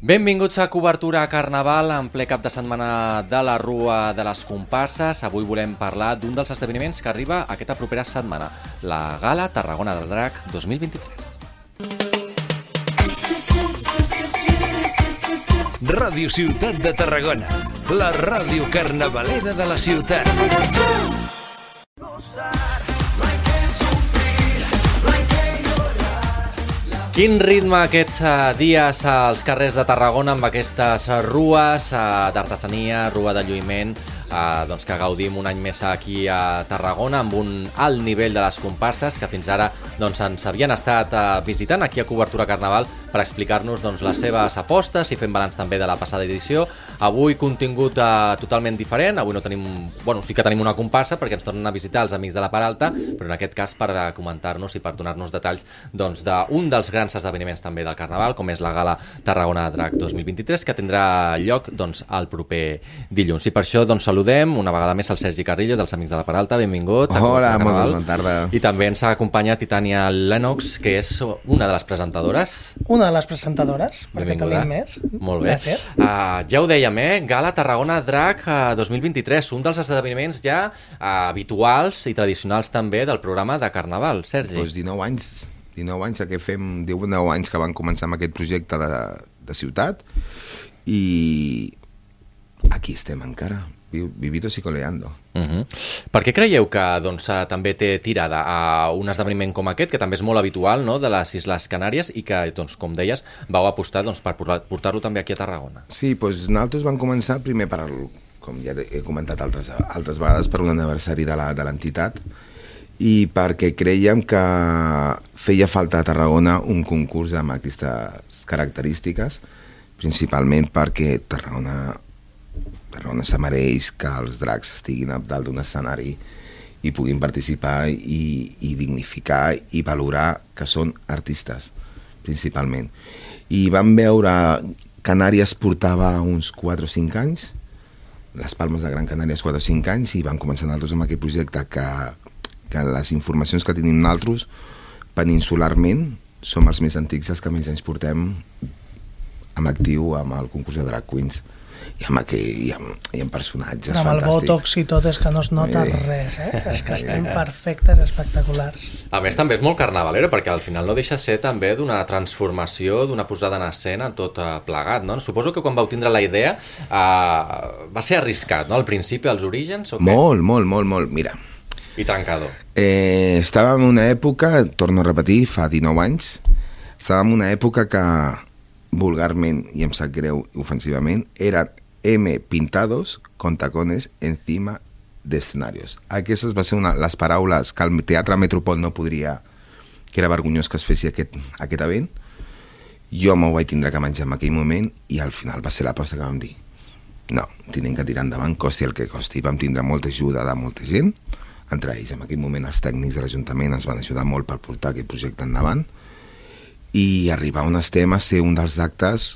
Benvinguts a Cobertura Carnaval en ple cap de setmana de la Rua de les Comparses. Avui volem parlar d'un dels esdeveniments que arriba aquesta propera setmana, la Gala Tarragona del Drac 2023. Ràdio Ciutat de Tarragona, la ràdio carnavalera de la ciutat. Quin ritme aquests eh, dies als carrers de Tarragona amb aquestes eh, rues eh, d'artesania, rua de lluïment, eh, doncs que gaudim un any més aquí a Tarragona amb un alt nivell de les comparses que fins ara doncs, ens havien estat eh, visitant aquí a Cobertura Carnaval per explicar-nos doncs, les seves apostes i fent balanç també de la passada edició. Avui contingut eh, totalment diferent, avui no tenim, bueno, sí que tenim una comparsa perquè ens tornen a visitar els amics de la Paralta, però en aquest cas per eh, comentar-nos i per donar-nos detalls doncs, d'un dels grans esdeveniments també del Carnaval, com és la Gala Tarragona Drac 2023, que tindrà lloc doncs, el proper dilluns. I per això doncs, saludem una vegada més el Sergi Carrillo dels Amics de la Paralta, benvingut. Hola, Cobertura molt Carnaval. bona tarda. I també ens acompanya Titania Lennox, que és una de les presentadores Una de les presentadores, perquè Benvinguda. tenim més. Molt bé. Gràcies. Uh, ja ho dèiem, eh? Gala Tarragona Drac uh, 2023, un dels esdeveniments ja uh, habituals i tradicionals també del programa de Carnaval. Sergi. Doncs 19 anys, 19 anys que fem, 19 anys que van començar amb aquest projecte de, de ciutat i aquí estem encara, vi- vivitos y coleando. Uh -huh. Per què creieu que doncs, eh, també té tirada a un esdeveniment com aquest, que també és molt habitual no?, de les Isles Canàries i que, doncs, com deies, vau apostar doncs, per portar- portar-lo també aquí a Tarragona? Sí, doncs nosaltres vam començar primer per, com ja he comentat altres, altres vegades, per un aniversari de la- de l'entitat i perquè creiem que feia falta a Tarragona un concurs amb aquestes característiques, principalment perquè Tarragona, Tarragona se mereix que els dracs estiguin a dalt d'un escenari i puguin participar i, i dignificar i valorar que són artistes, principalment. I vam veure Canàries portava uns 4 o 5 anys, les Palmes de Gran Canària 4 o 5 anys, i vam començar nosaltres amb aquest projecte que, que les informacions que tenim nosaltres, peninsularment, som els més antics i els que més anys portem amb actiu amb el concurs de Drag Queens i amb, aquell, i amb, i amb personatges Amb el fantàstics. botox i tot és que no es nota Eh. res, eh? És que estem perfectes, espectaculars. A més, també és molt carnavalero, perquè al final no deixa de ser també d'una transformació, d'una posada en escena, tot eh, plegat, no? Suposo que quan vau tindre la idea eh, va ser arriscat, no? Al principi, als orígens, o què? Molt, molt, molt, molt. Mira, I trencador. Eh, estàvem en una època, torno a repetir, fa 19 anys, estàvem en una època que vulgarment, i em sap greu ofensivament, eren M pintados con tacones encima de escenarios. Aquestes va ser una, les paraules que el Teatre Metropol no podria, que era vergonyós que es fessi aquest, aquest event. Jo m'ho vaig tindre que menjar en aquell moment i al final va ser l'aposta que vam dir. No, tenim que tirar endavant, costi el que costi. Vam tindre molta ajuda de molta gent, entre ells en aquell moment els tècnics de l'Ajuntament ens van ajudar molt per portar aquest projecte endavant i arribar on estem a ser un dels actes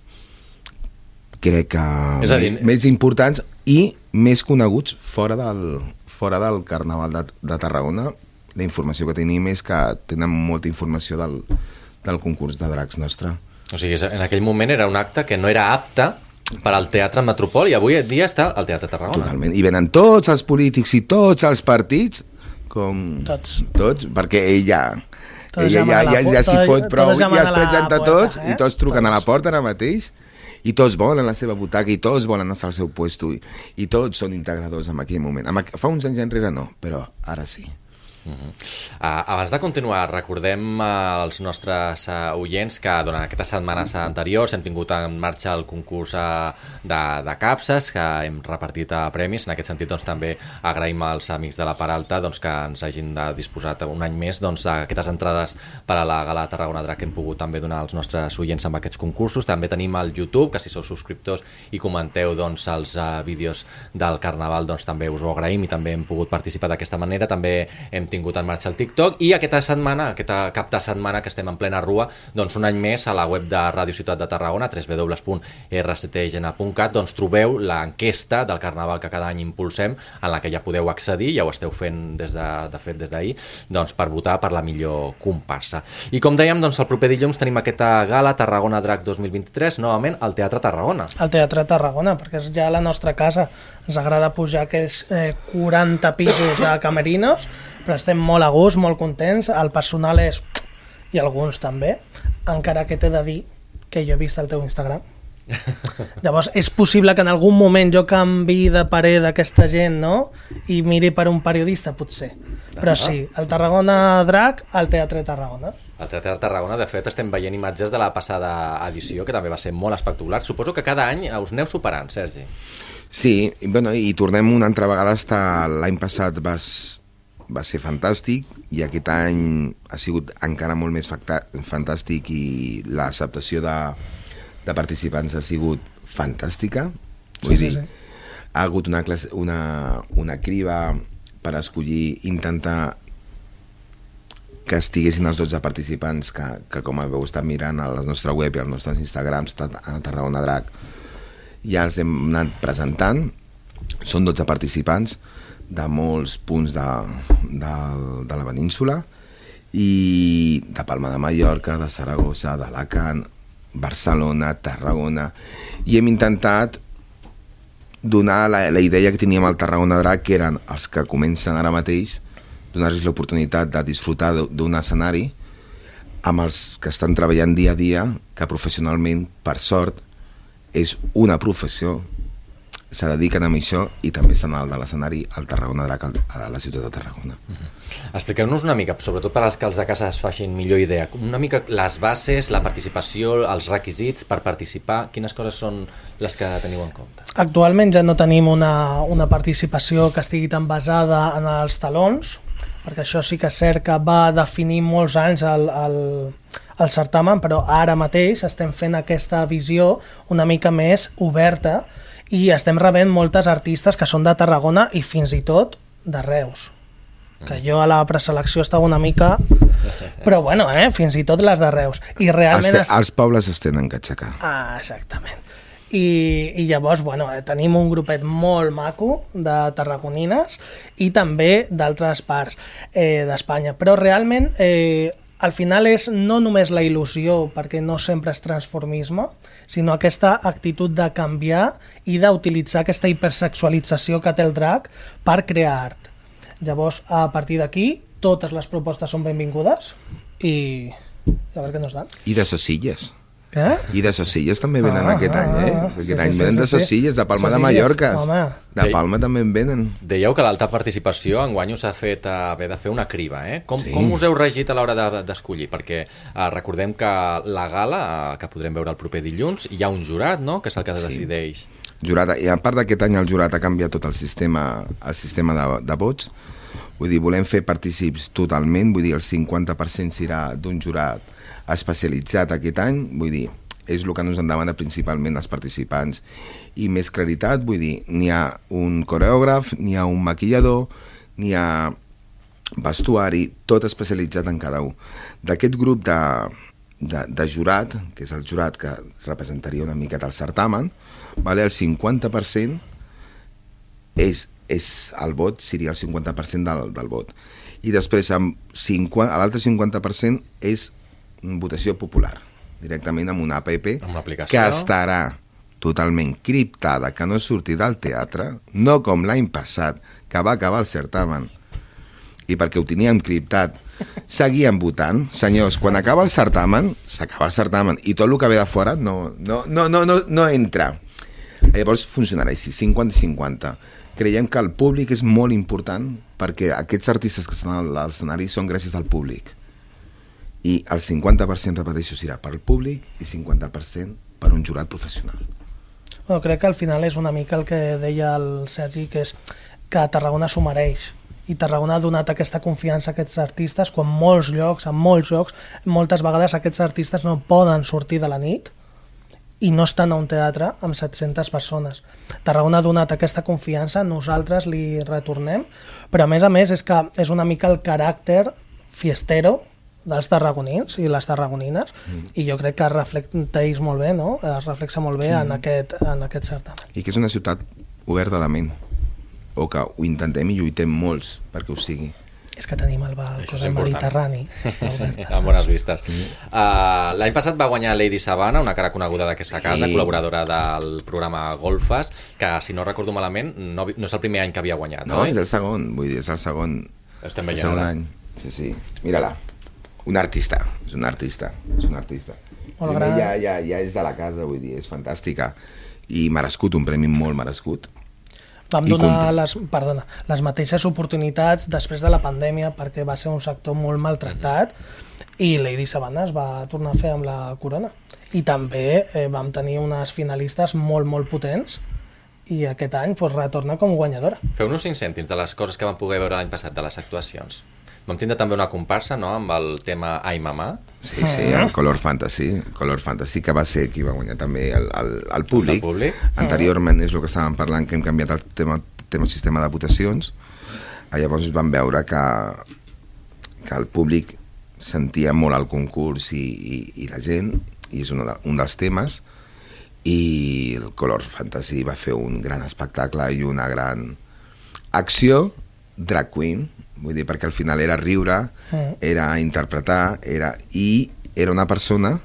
crec que És a dir- més, més importants i més coneguts fora del, fora del Carnaval de, de Tarragona la informació que tenim és que tenen molta informació del, del concurs de dracs nostre O sigui, en aquell moment era un acte que no era apte per al Teatre Metropol i avui dia està al Teatre Tarragona. Totalment. I venen tots els polítics i tots els partits, com... Tots. Tots, perquè ella... ella ja, a ja, ja s'hi fot tots prou, a es la presenta puerta, tots eh? i tots truquen a la porta ara mateix i tots volen la seva butaca i tots volen estar al seu puesto i, i tots són integradors en aquell moment. En, fa uns anys enrere no, però ara sí. Uh, abans de continuar, recordem uh, als nostres uh, oients que durant aquestes setmanes anteriors hem tingut en marxa el concurs uh, de, de capses, que hem repartit uh, premis. En aquest sentit, doncs, també agraïm als amics de la Paralta doncs, que ens hagin uh, disposat un any més doncs, aquestes entrades per a la Gala Tarragona Drac que hem pogut també donar als nostres oients amb aquests concursos. També tenim el YouTube, que si sou subscriptors i comenteu doncs, els uh, vídeos del Carnaval, doncs, també us ho agraïm i també hem pogut participar d'aquesta manera. També hem tingut en marxa el TikTok i aquesta setmana, aquesta cap de setmana que estem en plena rua, doncs un any més a la web de Ràdio Ciutat de Tarragona, www.rctgena.cat, doncs trobeu l'enquesta del Carnaval que cada any impulsem, en la que ja podeu accedir, ja ho esteu fent des de, de fet des d'ahir, doncs per votar per la millor comparsa. I com dèiem, doncs el proper dilluns tenim aquesta gala Tarragona Drac 2023, novament al Teatre Tarragona. Al Teatre Tarragona, perquè és ja la nostra casa. Ens agrada pujar aquells eh, 40 pisos de camerinos, però estem molt a gust, molt contents. El personal és... i alguns també, encara que t'he de dir que jo he vist el teu Instagram. Llavors, és possible que en algun moment jo canvi de parer d'aquesta gent, no? I miri per un periodista, potser. Però sí, el Tarragona Drac, al Teatre Tarragona. Al Teatre de Tarragona, de fet, estem veient imatges de la passada edició, que també va ser molt espectacular. Suposo que cada any us aneu superant, Sergi. Sí, i, bueno, i tornem una altra vegada a estar... L'any passat vas, va ser fantàstic i aquest any ha sigut encara molt més fantàstic i l'acceptació de, de participants ha sigut fantàstica. Vull Sí, sí, dir, sí. ha hagut una, classe, una, una criba per escollir, intentar que estiguessin els 12 participants que, que com heu estat mirant a la nostra web i als nostres Instagrams a Tarragona Drac ja els hem anat presentant són 12 participants de molts punts de, de, de la península i de Palma de Mallorca, de Saragossa, d'Alacant, Barcelona, Tarragona. I hem intentat donar la, la idea que teníem al Tarragona Drac que eren els que comencen ara mateix donar-los l'oportunitat de disfrutar d'un escenari amb els que estan treballant dia a dia que professionalment, per sort és una professió se dediquen a això i també estan al de l'escenari al Tarragona Drac a la ciutat de Tarragona Expliqueu-nos una mica, sobretot per als que els de casa es facin millor idea, una mica les bases, la participació, els requisits per participar, quines coses són les que teniu en compte? Actualment ja no tenim una, una participació que estigui tan basada en els talons, perquè això sí que és cert que va definir molts anys el, el, el certamen, però ara mateix estem fent aquesta visió una mica més oberta i estem rebent moltes artistes que són de Tarragona i fins i tot de Reus que jo a la preselecció estava una mica però bueno, eh, fins i tot les de Reus i els, realment te, es- els pobles es tenen que aixecar Ah, exactament. I, I llavors, bueno, eh, tenim un grupet molt maco de tarragonines i també d'altres parts eh, d'Espanya. Però realment, eh, al final és no només la il·lusió, perquè no sempre és transformisme, sinó aquesta actitud de canviar i d'utilitzar aquesta hipersexualització que té el drac per crear art. Llavors, a partir d'aquí, totes les propostes són benvingudes i a veure què nos dan. i de ses Què? i de ses illes també venen Ah, aquest ah, any eh? ah, aquest sí, any sí, venen sí, de sí, ses sí. de Palma Ses de Mallorca home. de Palma també en venen Dèieu que l'alta participació enguany us ha fet eh, haver de fer una criba, eh? Com, Sí. com us heu regit a l'hora de- d'escollir? Perquè eh, recordem que la gala, eh, que podrem veure el proper dilluns, hi ha un jurat, no?, que és el que decideix. jurat, i a part d'aquest any el jurat ha canviat tot el sistema, el sistema de, de vots vull dir, volem fer partícips totalment vull dir, el 50% serà d'un jurat especialitzat aquest any vull dir, és el que ens en demana principalment els participants i més claritat, vull dir, n'hi ha un coreògraf, n'hi ha un maquillador n'hi ha vestuari, tot especialitzat en cada un. D'aquest grup de, de, de jurat, que és el jurat que representaria una miqueta el certamen, vale, el 50% és, és el vot, seria el 50% del, del vot. I després amb 50, l'altre 50% és votació popular, directament amb una app Amb una aplicació. que estarà totalment criptada, que no surti del teatre, no com l'any passat, que va acabar el certamen, i perquè ho teníem criptat, seguien votant. Senyors, quan acaba el certamen, s'acaba el certamen, i tot el que ve de fora no, no, no, no, no, no entra. Llavors funcionarà així, 50-50. Creiem que el públic és molt important perquè aquests artistes que estan a l'escenari són gràcies al públic. I el 50%, repeteixo, serà per al públic i 50% per un jurat professional. Bueno, crec que al final és una mica el que deia el Sergi, que és que Tarragona s'ho mereix. I Tarragona ha donat aquesta confiança a aquests artistes quan molts llocs, en molts llocs, moltes vegades aquests artistes no poden sortir de la nit i no estan a un teatre amb 700 persones. Tarragona ha donat aquesta confiança, nosaltres li retornem, però a més a més és que és una mica el caràcter fiestero dels tarragonins i les tarragonines mm. i jo crec que es reflecteix molt bé, no? es reflexa molt bé sí. en, aquest, en aquest certamen. I que és una ciutat oberta de ment, o que ho intentem i lluitem molts perquè ho sigui. És que tenim el balcó del Mediterrani. Està obert, amb bones vistes. Uh, L'any passat va guanyar Lady Sabana, una cara coneguda d'aquesta casa, sí. col·laboradora del programa Golfes, que, si no recordo malament, no, no és el primer any que havia guanyat, no? No, és el segon, vull dir, és el segon, Estem el veient segon ara. any. Sí, sí. Mira-la. Un artista, és un artista, és un artista. Molt gran. ja, ja, ja és de la casa, vull dir, és fantàstica. I merescut, un premi molt merescut. Vam donar les, perdona, les mateixes oportunitats després de la pandèmia perquè va ser un sector molt maltractat i Lady Sabana es va tornar a fer amb la corona. I també eh, vam tenir unes finalistes molt, molt potents i aquest any pues, retorna com guanyadora. Feu-nos cinc cèntims de les coses que vam poder veure l'any passat, de les actuacions. Vam tindre també una comparsa, no?, amb el tema Ai Mamà. Sí, sí, el Color Fantasy, Color Fantasy, que va ser qui va guanyar també el, el, el públic. El públic. Anteriorment és el que estàvem parlant, que hem canviat el tema, tema sistema de votacions. Ah, Llavors vam veure que, que el públic sentia molt el concurs i, i, i la gent, i és un, de, un dels temes, i el Color Fantasy va fer un gran espectacle i una gran acció drag queen, vull dir, perquè al final era riure, Mm. era interpretar, era i era una persona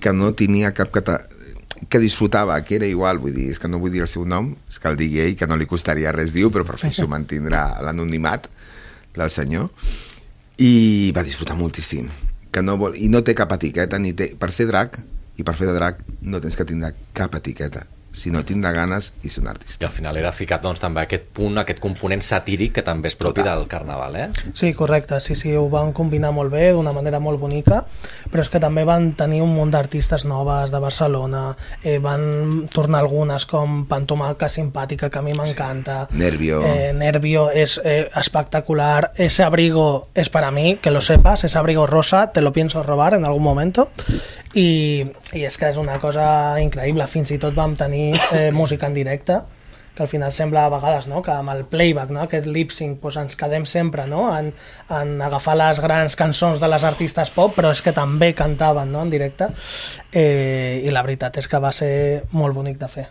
que no tenia cap cata... que disfrutava, que era igual, vull dir, és que no vull dir el seu nom, és que el digui ell, que no li costaria res dir però prefereixo mantindrà l'anonimat del senyor, i va disfrutar moltíssim. Que no vol, I no té cap etiqueta, ni té, per ser drac i per fer de drac no tens que tindre cap etiqueta, sinó tindre ganes i ser un I artista. al final era ficat doncs, també aquest punt, aquest component satíric que també és propi Total. del carnaval, eh? Sí, correcte, sí, sí, ho van combinar molt bé, d'una manera molt bonica, però és que també van tenir un munt d'artistes noves de Barcelona, eh, van tornar algunes com Pantomaca Simpàtica, que a mi m'encanta, Nervio. eh, Nervio és eh, espectacular, ese abrigo es para mí, que lo sepas, ese abrigo rosa, te lo pienso robar en algún momento, i, i és que és una cosa increïble, fins i tot vam tenir eh, música en directe, que al final sembla a vegades no? que amb el playback, no? aquest lip-sync, doncs ens quedem sempre no? en, en agafar les grans cançons de les artistes pop, però és que també cantaven no? en directe, eh, i la veritat és que va ser molt bonic de fer.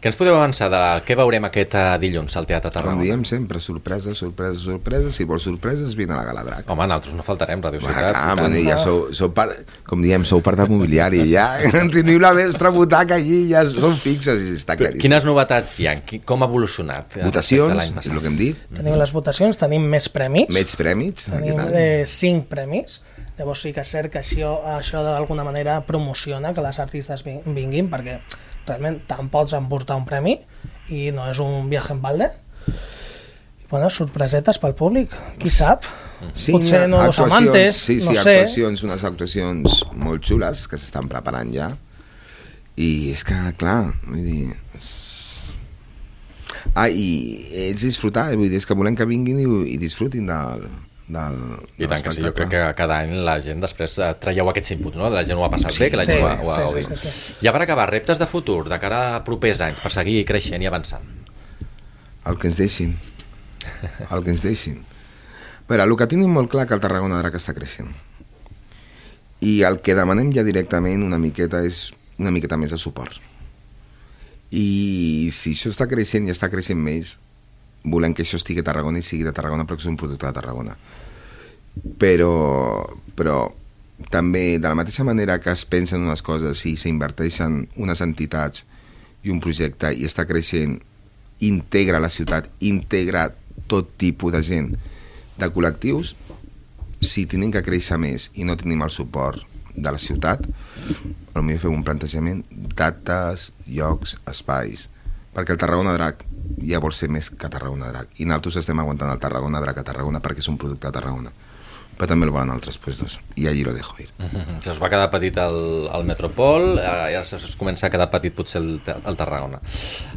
Què ens podeu avançar de la... què veurem aquest eh, dilluns al Teatre Com Tarragona? diem sempre, sorpreses, sorpreses, sorpreses. Si vols sorpreses, vine a la Gala Drac. Home, nosaltres no faltarem, Radio Ciutat. tant. bueno, ja sou, sou part, com diem, sou part del mobiliari, ja teniu la vostra butaca allí, ja són fixes i està claríssim. Quines novetats hi ha? Com ha evolucionat? eh, Votacions, és el que hem dit, Tenim les votacions, tenim més premis, menys prèmits. tenim eh, cinc premis, llavors sí que és cert que això, això d'alguna manera promociona que les artistes vin- vinguin, perquè realment te'n pots emportar un premi i no és un viatge en balde. Bueno, sorpresetes pel públic, qui sap? Sí, Potser hi ha nuevos actuacions, amantes, sí, sí, no sé. actuacions, unes actuacions molt xules que s'estan preparant ja. I és que, clar, vull dir... És... Ah, i ells disfrutar, vull dir, és que volem que vinguin i, i disfrutin del, del, I tant que sí, jo crec que cada any la gent després eh, traieu aquests inputs, no? La gent ho ha passat bé, que la Sí, gent ho ha, ho ha sí, sí, sí, sí. Ja per acabar, reptes de futur, de cara a propers anys, per seguir creixent i avançant. El que ens deixin. El que ens deixin. A veure, el que tenim molt clar que el Tarragona Drac està creixent. I el que demanem ja directament una miqueta és una miqueta més de suport. I si això està creixent i està creixent més, volem que això estigui a Tarragona i sigui de Tarragona perquè és un producte de Tarragona. Però, però també, de la mateixa manera que es pensen unes coses i s'inverteixen unes entitats i un projecte i està creixent, integra la ciutat, integra tot tipus de gent, de col·lectius, si tenim que créixer més i no tenim el suport de la ciutat, potser fem un plantejament dates, llocs, espais, perquè el Tarragona Drac ja vol ser més que Tarragona Drac, i nosaltres estem aguantant el Tarragona Drac a Tarragona perquè és un producte de Tarragona, però també el volen altres puestos, i allí lo dejo ir. Mhm. Se us va quedar petit el, el Metropol, eh, ara se us comença a quedar petit potser el, el Tarragona.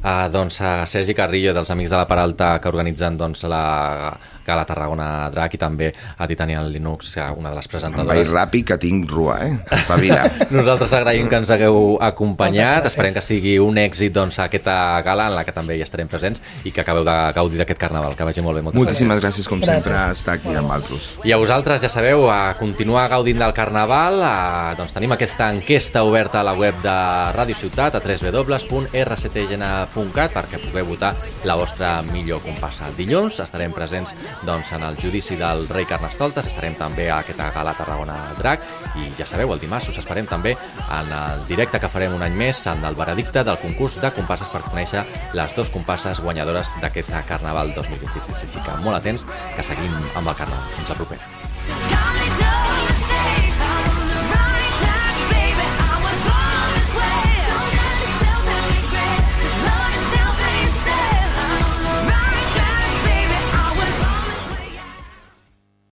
Uh, doncs a Sergi Carrillo, dels Amics de la Peralta, que organitzen doncs, la Gala Tarragona Drac i també a Titanian Linux, una de les presentadores. ràpid que tinc rua, eh? Espavila. Nosaltres agraïm que ens hagueu acompanyat, gràcies. esperem que sigui un èxit doncs, aquesta gala en la que també hi estarem presents i que acabeu de gaudir d'aquest carnaval, que vagi molt bé. Moltes Moltíssimes gràcies, com Gràcies. sempre, estar aquí amb altres. I a vosaltres, ja sabeu, a continuar gaudint del Carnaval, a, doncs tenim aquesta enquesta oberta a la web de Ràdio Ciutat, a www.rctgn.cat, perquè pugueu votar la vostra millor compassa. Dilluns estarem presents doncs, en el judici del rei Carnestoltes, estarem també a aquesta gala Tarragona Drac, i ja sabeu, el dimarts us esperem també en el directe que farem un any més en el veredicte del concurs de compasses per conèixer les dues compasses guanyadores d'aquest Carnaval 2023. Així que molt atents, que seguim amb el Carnaval. Fins la propera.